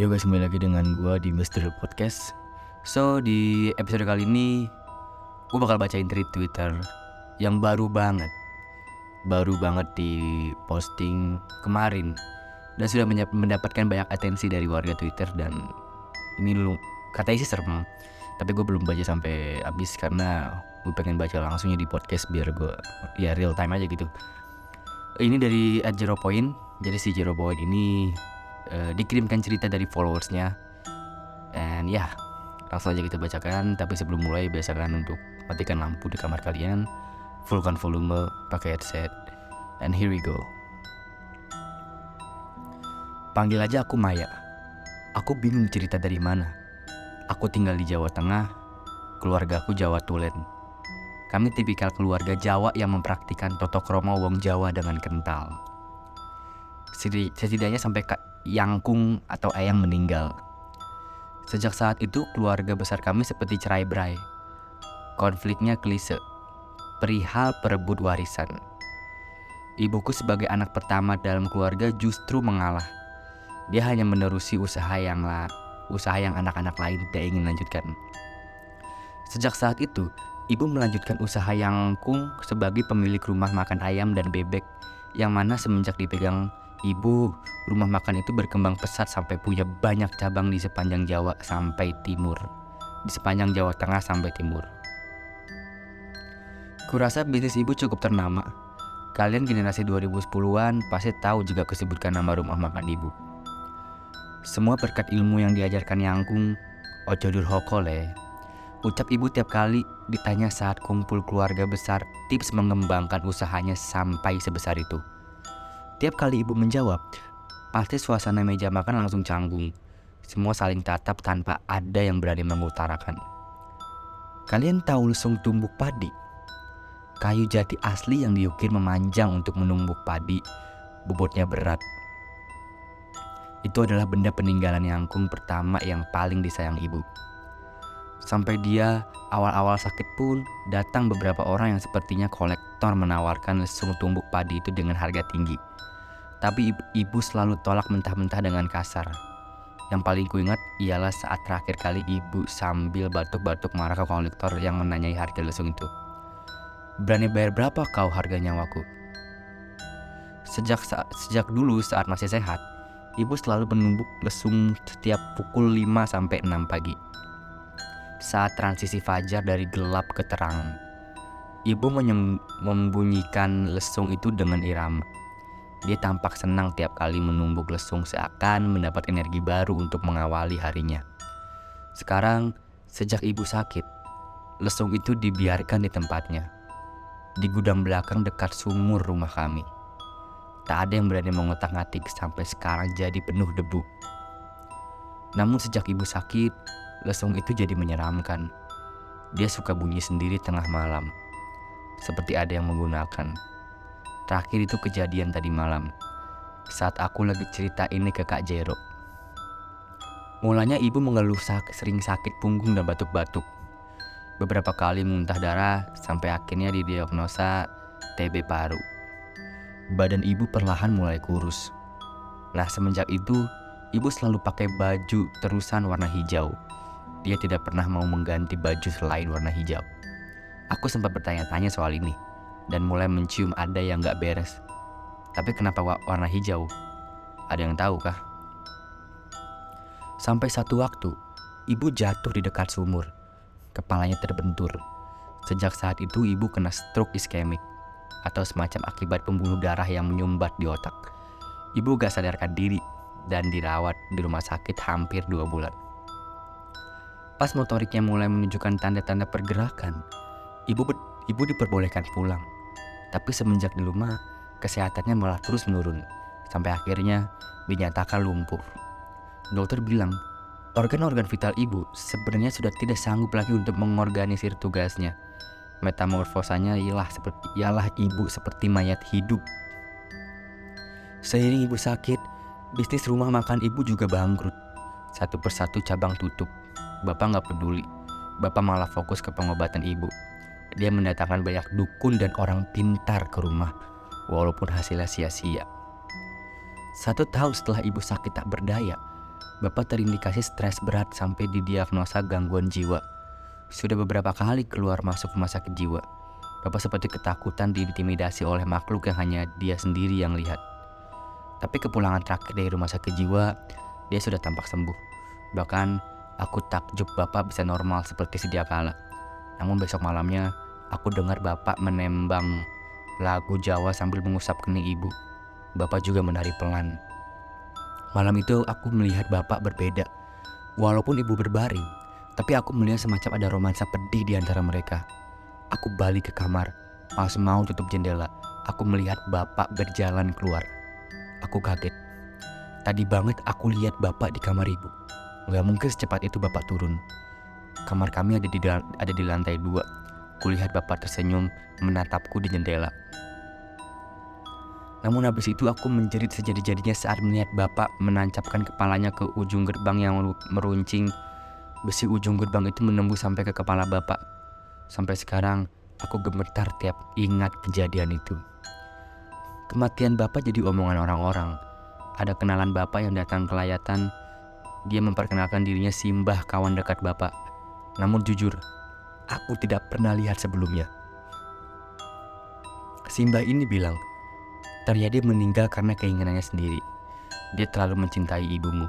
Yo guys, kembali lagi dengan gue di Mr. Podcast. So, di episode kali ini Gue bakal bacain tweet Twitter Yang baru banget. Baru banget di posting kemarin. Dan sudah mendapatkan banyak atensi dari warga Twitter Dan ini lu katanya sih serem. Tapi gue belum baca sampai habis Karena gue pengen baca langsungnya di podcast Biar gue ya real time aja gitu. Ini dari at Zero Point. Jadi si Zero Point ini uh, dikirimkan cerita dari followersnya. And ya yeah, langsung aja kita bacakan. Tapi sebelum mulai biasakan untuk matikan lampu di kamar kalian. Fullkan volume pakai headset. And here we go. Panggil aja aku Maya. Aku bingung cerita dari mana. Aku tinggal di Jawa Tengah. Keluarga aku Jawa Tulen. Kami tipikal keluarga Jawa yang mempraktikkan toto kromo wong Jawa dengan kental. Setidaknya sampai Yangkung atau Ayang meninggal. Sejak saat itu keluarga besar kami seperti cerai berai. Konfliknya klise, perihal perebut warisan. Ibuku sebagai anak pertama dalam keluarga justru mengalah. Dia hanya menerusi usaha yang la, usaha yang anak-anak lain tidak ingin lanjutkan. Sejak saat itu, ibu melanjutkan usaha Yangkung sebagai pemilik rumah makan ayam dan bebek yang mana semenjak dipegang Ibu, rumah makan itu berkembang pesat sampai punya banyak cabang di sepanjang Jawa sampai timur. Di sepanjang Jawa Tengah sampai timur. Kurasa bisnis ibu cukup ternama. Kalian generasi 2010-an pasti tahu juga kesebutkan nama rumah makan ibu. Semua berkat ilmu yang diajarkan Yangkung, Ojo Durhokole. Ucap ibu tiap kali ditanya saat kumpul keluarga besar tips mengembangkan usahanya sampai sebesar itu. Tiap kali ibu menjawab, pasti suasana meja makan langsung canggung. Semua saling tatap tanpa ada yang berani mengutarakan. Kalian tahu lesung tumbuk padi? Kayu jati asli yang diukir memanjang untuk menumbuk padi, bobotnya berat. Itu adalah benda peninggalan Yangkung pertama yang paling disayang ibu. Sampai dia awal-awal sakit pun datang beberapa orang yang sepertinya kolektor menawarkan lesung tumbuk padi itu dengan harga tinggi. Tapi ibu selalu tolak mentah-mentah dengan kasar. Yang paling kuingat ialah saat terakhir kali ibu sambil batuk-batuk marah ke kolektor yang menanyai harga lesung itu. Berani bayar berapa kau harga nyawaku? Sejak saat, sejak dulu saat masih sehat, ibu selalu menumbuk lesung setiap pukul 5 sampai 6 pagi. Saat transisi fajar dari gelap ke terang, ibu membunyikan lesung itu dengan irama dia tampak senang tiap kali menumbuk lesung seakan mendapat energi baru untuk mengawali harinya. Sekarang, sejak ibu sakit, lesung itu dibiarkan di tempatnya. Di gudang belakang dekat sumur rumah kami. Tak ada yang berani mengotak-ngatik sampai sekarang jadi penuh debu. Namun sejak ibu sakit, lesung itu jadi menyeramkan. Dia suka bunyi sendiri tengah malam. Seperti ada yang menggunakan. Terakhir itu kejadian tadi malam. Saat aku lagi cerita ini ke Kak Jero. Mulanya ibu mengeluh sak sering sakit punggung dan batuk-batuk. Beberapa kali muntah darah sampai akhirnya didiagnosa TB paru. Badan ibu perlahan mulai kurus. Nah semenjak itu, ibu selalu pakai baju terusan warna hijau. Dia tidak pernah mau mengganti baju selain warna hijau. Aku sempat bertanya-tanya soal ini dan mulai mencium ada yang gak beres. Tapi kenapa warna hijau? Ada yang tahu kah? Sampai satu waktu, ibu jatuh di dekat sumur. Kepalanya terbentur. Sejak saat itu ibu kena stroke iskemik atau semacam akibat pembuluh darah yang menyumbat di otak. Ibu gak sadarkan diri dan dirawat di rumah sakit hampir dua bulan. Pas motoriknya mulai menunjukkan tanda-tanda pergerakan, ibu ibu diperbolehkan pulang. Tapi semenjak di rumah, kesehatannya malah terus menurun. Sampai akhirnya dinyatakan lumpuh. Dokter bilang, organ-organ vital ibu sebenarnya sudah tidak sanggup lagi untuk mengorganisir tugasnya. Metamorfosanya ialah seperti ialah ibu seperti mayat hidup. Seiring ibu sakit, bisnis rumah makan ibu juga bangkrut. Satu persatu cabang tutup. Bapak nggak peduli. Bapak malah fokus ke pengobatan ibu. Dia mendatangkan banyak dukun dan orang pintar ke rumah, walaupun hasilnya sia-sia. Satu tahun setelah ibu sakit tak berdaya, Bapak terindikasi stres berat sampai didiagnosa gangguan jiwa. Sudah beberapa kali keluar masuk rumah sakit jiwa. Bapak seperti ketakutan diintimidasi oleh makhluk yang hanya dia sendiri yang lihat. Tapi kepulangan terakhir dari rumah sakit jiwa, dia sudah tampak sembuh. Bahkan aku takjub Bapak bisa normal seperti sedia kala. Namun besok malamnya, aku dengar Bapak menembang lagu Jawa sambil mengusap kening ibu. Bapak juga menari pelan. Malam itu aku melihat bapak berbeda. Walaupun ibu berbaring, tapi aku melihat semacam ada romansa pedih di antara mereka. Aku balik ke kamar, pas mau tutup jendela, aku melihat bapak berjalan keluar. Aku kaget. Tadi banget aku lihat bapak di kamar ibu. Gak mungkin secepat itu bapak turun. Kamar kami ada di ada di lantai dua. Kulihat bapak tersenyum menatapku di jendela. Namun habis itu aku menjerit sejadi-jadinya saat melihat bapak menancapkan kepalanya ke ujung gerbang yang meruncing. Besi ujung gerbang itu menembus sampai ke kepala bapak. Sampai sekarang aku gemetar tiap ingat kejadian itu. Kematian bapak jadi omongan orang-orang. Ada kenalan bapak yang datang ke layatan. Dia memperkenalkan dirinya Simbah kawan dekat bapak. Namun jujur, aku tidak pernah lihat sebelumnya. Simbah ini bilang, Taryadi meninggal karena keinginannya sendiri. Dia terlalu mencintai ibumu.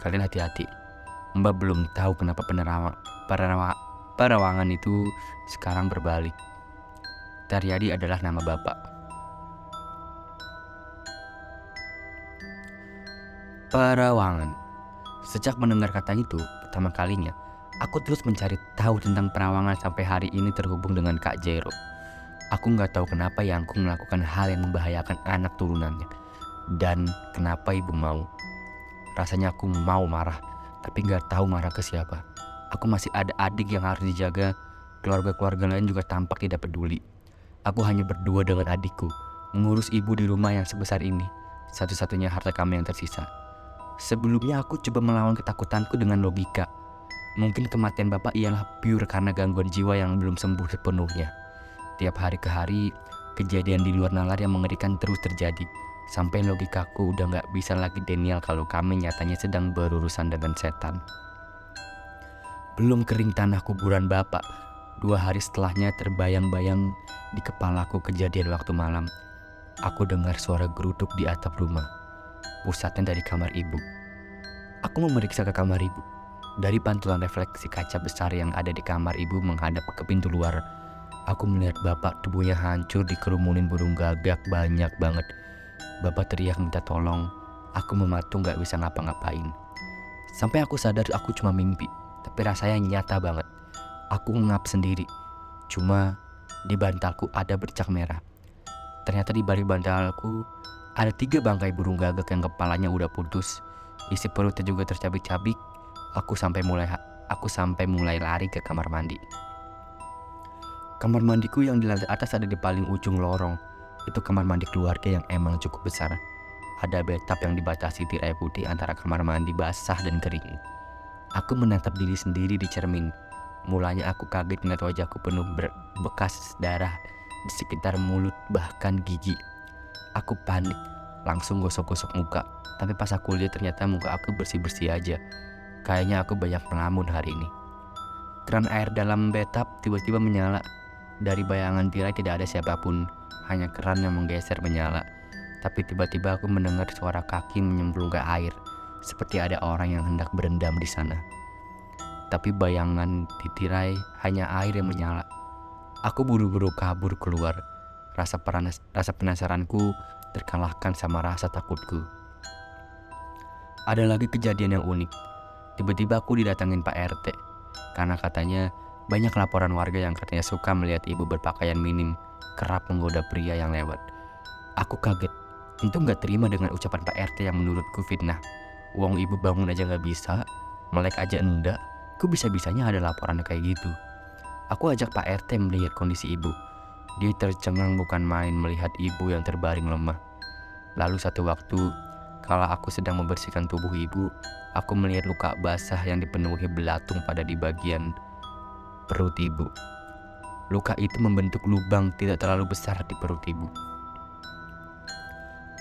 Kalian hati-hati. Mbak belum tahu kenapa penerawa, parawa, parawangan itu sekarang berbalik. Taryadi adalah nama bapak. Parawangan. Sejak mendengar kata itu pertama kalinya, aku terus mencari tahu tentang perawangan sampai hari ini terhubung dengan Kak Jero. Aku nggak tahu kenapa Yangku melakukan hal yang membahayakan anak turunannya. Dan kenapa ibu mau. Rasanya aku mau marah, tapi nggak tahu marah ke siapa. Aku masih ada adik yang harus dijaga, keluarga-keluarga lain juga tampak tidak peduli. Aku hanya berdua dengan adikku, mengurus ibu di rumah yang sebesar ini, satu-satunya harta kami yang tersisa. Sebelumnya aku coba melawan ketakutanku dengan logika. Mungkin kematian bapak ialah pure karena gangguan jiwa yang belum sembuh sepenuhnya. Tiap hari ke hari, kejadian di luar nalar yang mengerikan terus terjadi. Sampai logikaku udah gak bisa lagi Daniel kalau kami nyatanya sedang berurusan dengan setan. Belum kering tanah kuburan bapak, dua hari setelahnya terbayang-bayang di kepalaku kejadian waktu malam. Aku dengar suara geruduk di atap rumah, pusatnya dari kamar ibu. Aku memeriksa ke kamar ibu. Dari pantulan refleksi kaca besar yang ada di kamar ibu menghadap ke pintu luar, Aku melihat bapak tubuhnya hancur dikerumunin burung gagak banyak banget. Bapak teriak minta tolong. Aku mematung gak bisa ngapa-ngapain. Sampai aku sadar aku cuma mimpi. Tapi rasanya nyata banget. Aku ngap sendiri. Cuma di bantalku ada bercak merah. Ternyata di balik bantalku ada tiga bangkai burung gagak yang kepalanya udah putus. Isi perutnya juga tercabik-cabik. Aku sampai mulai aku sampai mulai lari ke kamar mandi. Kamar mandiku yang di lantai atas ada di paling ujung lorong. Itu kamar mandi keluarga yang emang cukup besar. Ada bathtub yang dibatasi tirai putih antara kamar mandi basah dan kering. Aku menatap diri sendiri di cermin. Mulanya aku kaget melihat wajahku penuh bekas darah di sekitar mulut bahkan gigi. Aku panik, langsung gosok-gosok muka. Tapi pas aku lihat ternyata muka aku bersih-bersih aja. Kayaknya aku banyak pelamun hari ini. Keran air dalam bathtub tiba-tiba menyala dari bayangan tirai tidak ada siapa pun, hanya keran yang menggeser menyala. Tapi tiba-tiba aku mendengar suara kaki menyemplung ke air, seperti ada orang yang hendak berendam di sana. Tapi bayangan di tirai hanya air yang menyala. Aku buru-buru kabur keluar. Rasa, peranas, rasa penasaranku terkalahkan sama rasa takutku. Ada lagi kejadian yang unik. Tiba-tiba aku didatangin Pak RT karena katanya banyak laporan warga yang katanya suka melihat ibu berpakaian minim, kerap menggoda pria yang lewat. Aku kaget, tentu nggak terima dengan ucapan Pak RT yang menurutku fitnah. Uang ibu bangun aja nggak bisa, melek aja enggak, ku bisa-bisanya ada laporan kayak gitu. Aku ajak Pak RT melihat kondisi ibu. Dia tercengang bukan main melihat ibu yang terbaring lemah. Lalu satu waktu, kala aku sedang membersihkan tubuh ibu, aku melihat luka basah yang dipenuhi belatung pada di bagian perut ibu. Luka itu membentuk lubang tidak terlalu besar di perut ibu.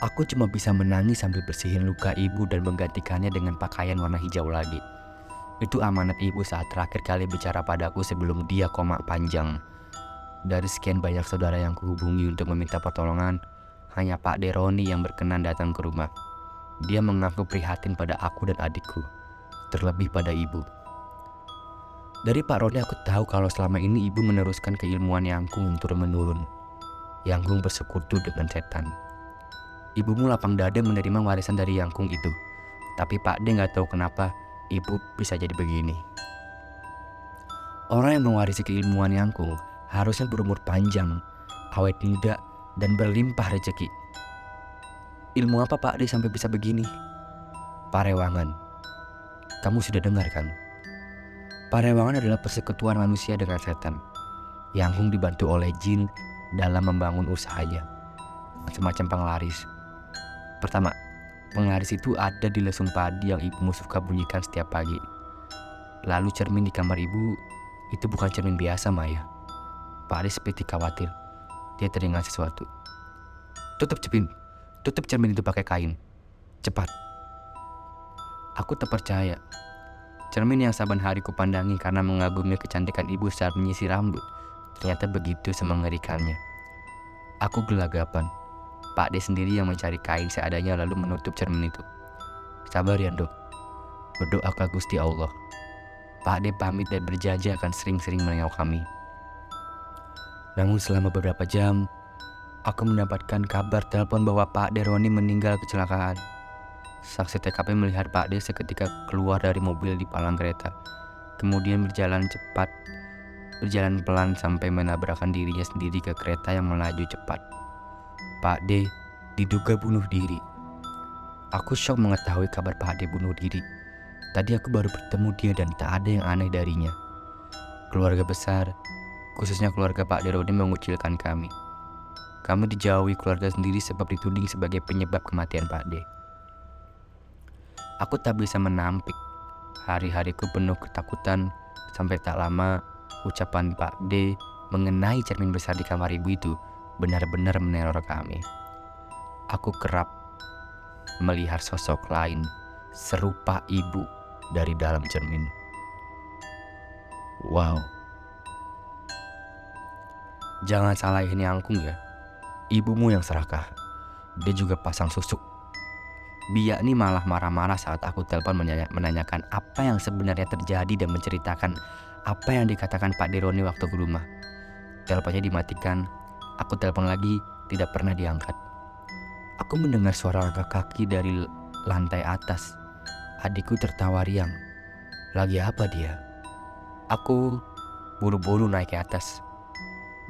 Aku cuma bisa menangis sambil bersihin luka ibu dan menggantikannya dengan pakaian warna hijau lagi. Itu amanat ibu saat terakhir kali bicara padaku sebelum dia koma panjang. Dari sekian banyak saudara yang kuhubungi untuk meminta pertolongan, hanya Pak Deroni yang berkenan datang ke rumah. Dia mengaku prihatin pada aku dan adikku, terlebih pada ibu. Dari Pak Roni aku tahu kalau selama ini ibu meneruskan keilmuan Yangkung turun menurun. Yangkung bersekutu dengan setan. Ibumu lapang dada menerima warisan dari Yangkung itu. Tapi Pak D nggak tahu kenapa ibu bisa jadi begini. Orang yang mewarisi keilmuan Yangkung harusnya berumur panjang, awet muda, dan berlimpah rezeki. Ilmu apa Pak D sampai bisa begini? Parewangan. Kamu sudah dengar kan? Parewangan adalah persekutuan manusia dengan setan. Yangkung dibantu oleh jin dalam membangun usahanya. Semacam penglaris. Pertama, penglaris itu ada di lesung padi yang ibumu suka bunyikan setiap pagi. Lalu cermin di kamar ibu itu bukan cermin biasa Maya. Pak Adi seperti khawatir. Dia teringat sesuatu. Tutup cermin. Tutup cermin itu pakai kain. Cepat. Aku terpercaya. Cermin yang saban hari kupandangi karena mengagumi kecantikan ibu saat menyisir rambut. Ternyata begitu semengerikannya. Aku gelagapan. Pak D sendiri yang mencari kain seadanya lalu menutup cermin itu. Sabar ya dok. Berdoa ke Gusti Allah. Pak D pamit dan berjanji akan sering-sering menengok kami. Namun selama beberapa jam, aku mendapatkan kabar telepon bahwa Pak D Roni meninggal kecelakaan. Saksi TKP melihat Pak D seketika keluar dari mobil di palang kereta, kemudian berjalan cepat, berjalan pelan sampai menabrakkan dirinya sendiri ke kereta yang melaju cepat. Pak D diduga bunuh diri. Aku shock mengetahui kabar Pak D bunuh diri. Tadi aku baru bertemu dia dan tak ada yang aneh darinya. Keluarga besar, khususnya keluarga Pak Derodi mengucilkan kami. Kami dijauhi keluarga sendiri sebab dituding sebagai penyebab kematian Pak D. Aku tak bisa menampik. Hari-hariku penuh ketakutan sampai tak lama ucapan Pak D mengenai cermin besar di kamar ibu itu benar-benar meneror kami. Aku kerap melihat sosok lain serupa ibu dari dalam cermin. Wow. Jangan salahin Yangkung ya. Ibumu yang serakah. Dia juga pasang susuk. Biak ini malah marah-marah saat aku telepon menanya menanyakan apa yang sebenarnya terjadi dan menceritakan apa yang dikatakan Pak Deroni waktu ke rumah. Teleponnya dimatikan. Aku telepon lagi, tidak pernah diangkat. Aku mendengar suara langkah kaki dari lantai atas. Adikku tertawa riang. Lagi apa dia? Aku buru-buru naik ke atas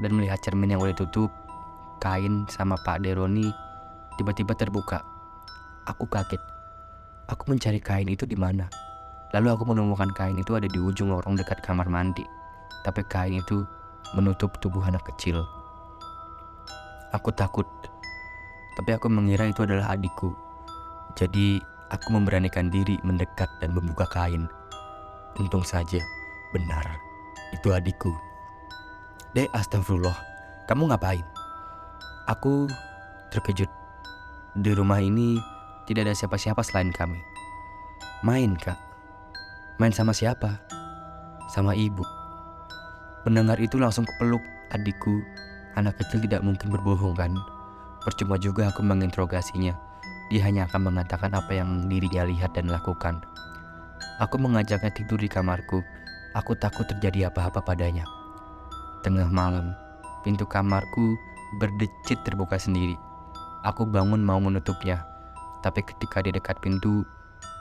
dan melihat cermin yang udah tutup, kain sama Pak Deroni tiba-tiba terbuka. Aku kaget. Aku mencari kain itu di mana. Lalu aku menemukan kain itu ada di ujung lorong dekat kamar mandi. Tapi kain itu menutup tubuh anak kecil. Aku takut. Tapi aku mengira itu adalah adikku. Jadi aku memberanikan diri mendekat dan membuka kain. Untung saja, benar. Itu adikku. Dek, astagfirullah. Kamu ngapain? Aku terkejut. Di rumah ini tidak ada siapa-siapa selain kami. Main, Kak. Main sama siapa? Sama ibu. Mendengar itu langsung kepeluk adikku. Anak kecil tidak mungkin berbohong kan? Percuma juga aku menginterogasinya. Dia hanya akan mengatakan apa yang dirinya lihat dan lakukan. Aku mengajaknya tidur di kamarku. Aku takut terjadi apa-apa padanya. Tengah malam, pintu kamarku berdecit terbuka sendiri. Aku bangun mau menutupnya, tapi ketika di dekat pintu,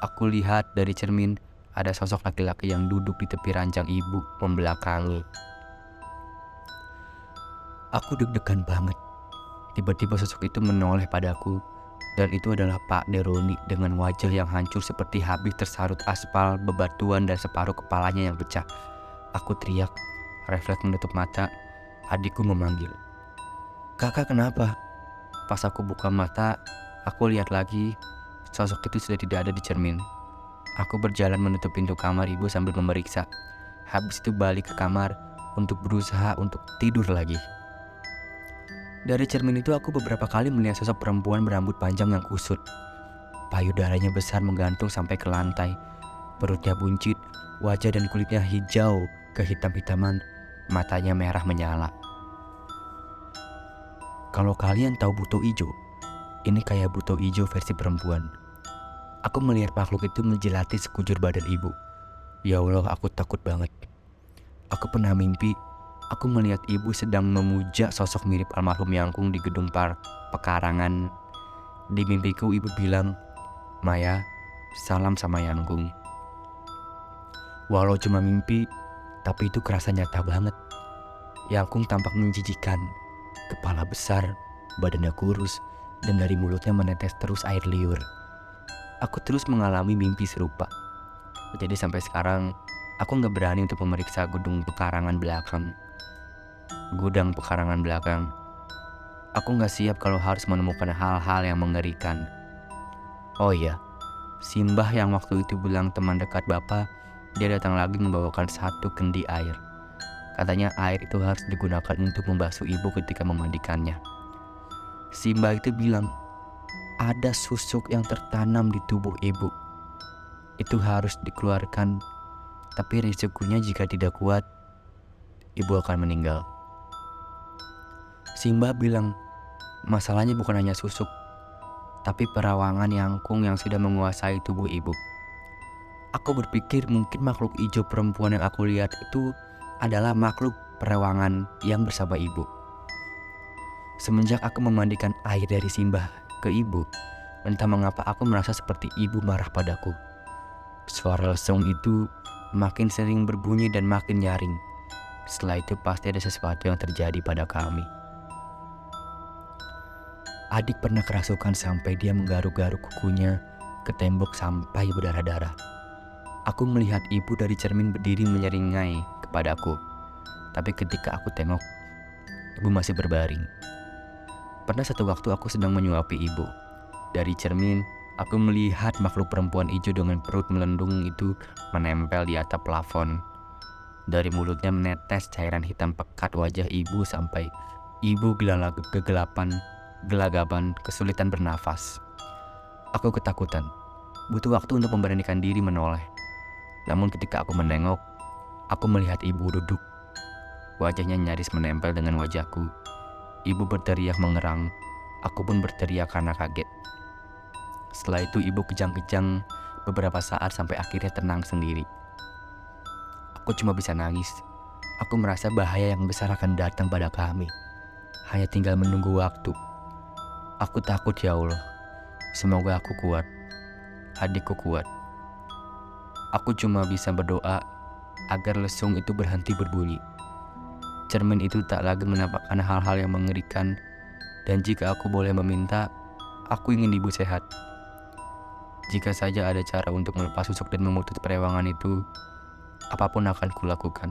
aku lihat dari cermin ada sosok laki-laki yang duduk di tepi ranjang ibu membelakangi. Aku deg-degan banget. Tiba-tiba sosok itu menoleh padaku dan itu adalah Pak Deroni dengan wajah yang hancur seperti habis tersarut aspal, bebatuan dan separuh kepalanya yang pecah. Aku teriak, Refleks menutup mata, adikku memanggil. Kakak kenapa? Pas aku buka mata, aku lihat lagi, sosok itu sudah tidak ada di cermin. Aku berjalan menutup pintu kamar ibu sambil memeriksa. Habis itu balik ke kamar untuk berusaha untuk tidur lagi. Dari cermin itu aku beberapa kali melihat sosok perempuan berambut panjang yang kusut. Payudaranya besar menggantung sampai ke lantai. Perutnya buncit, wajah dan kulitnya hijau kehitam-hitaman, matanya merah menyala. Kalau kalian tahu buto ijo, ini kayak buto ijo versi perempuan. Aku melihat makhluk itu menjelati sekujur badan ibu. Ya Allah, aku takut banget. Aku pernah mimpi aku melihat ibu sedang memuja sosok mirip almarhum Yangkung di gedung par pekarangan. Di mimpiku ibu bilang, Maya, salam sama Yangkung. Walau cuma mimpi, tapi itu kerasa nyata banget. Yangkung tampak menjijikan, kepala besar, badannya kurus, dan dari mulutnya menetes terus air liur. Aku terus mengalami mimpi serupa. Jadi sampai sekarang, aku nggak berani untuk memeriksa gedung pekarangan belakang gudang pekarangan belakang. Aku nggak siap kalau harus menemukan hal-hal yang mengerikan. Oh iya, Simbah yang waktu itu bilang teman dekat bapak, dia datang lagi membawakan satu kendi air. Katanya air itu harus digunakan untuk membasuh ibu ketika memandikannya. Simbah itu bilang, ada susuk yang tertanam di tubuh ibu. Itu harus dikeluarkan, tapi risikonya jika tidak kuat, ibu akan meninggal. Simba bilang, masalahnya bukan hanya susuk, tapi perawangan yangkung yang sudah menguasai tubuh ibu. Aku berpikir mungkin makhluk hijau perempuan yang aku lihat itu adalah makhluk perawangan yang bersama ibu. Semenjak aku memandikan air dari Simba ke ibu, entah mengapa aku merasa seperti ibu marah padaku. Suara lesung itu makin sering berbunyi dan makin nyaring. Setelah itu pasti ada sesuatu yang terjadi pada kami. Adik pernah kerasukan sampai dia menggaruk-garuk kukunya ke tembok sampai berdarah-darah. Aku melihat ibu dari cermin berdiri menyeringai kepadaku. Tapi ketika aku tengok, ibu masih berbaring. Pernah satu waktu aku sedang menyuapi ibu. Dari cermin, aku melihat makhluk perempuan hijau dengan perut melendung itu menempel di atap plafon. Dari mulutnya menetes cairan hitam pekat wajah ibu sampai ibu gelala kegelapan gelagapan, kesulitan bernafas. Aku ketakutan, butuh waktu untuk memberanikan diri menoleh. Namun ketika aku menengok, aku melihat ibu duduk. Wajahnya nyaris menempel dengan wajahku. Ibu berteriak mengerang, aku pun berteriak karena kaget. Setelah itu ibu kejang-kejang beberapa saat sampai akhirnya tenang sendiri. Aku cuma bisa nangis. Aku merasa bahaya yang besar akan datang pada kami. Hanya tinggal menunggu waktu. Aku takut ya Allah. Semoga aku kuat. Adikku kuat. Aku cuma bisa berdoa agar lesung itu berhenti berbunyi. Cermin itu tak lagi menampakkan hal-hal yang mengerikan dan jika aku boleh meminta, aku ingin ibu sehat. Jika saja ada cara untuk melepas susuk dan memutus perewangan itu, apa pun akan kulakukan.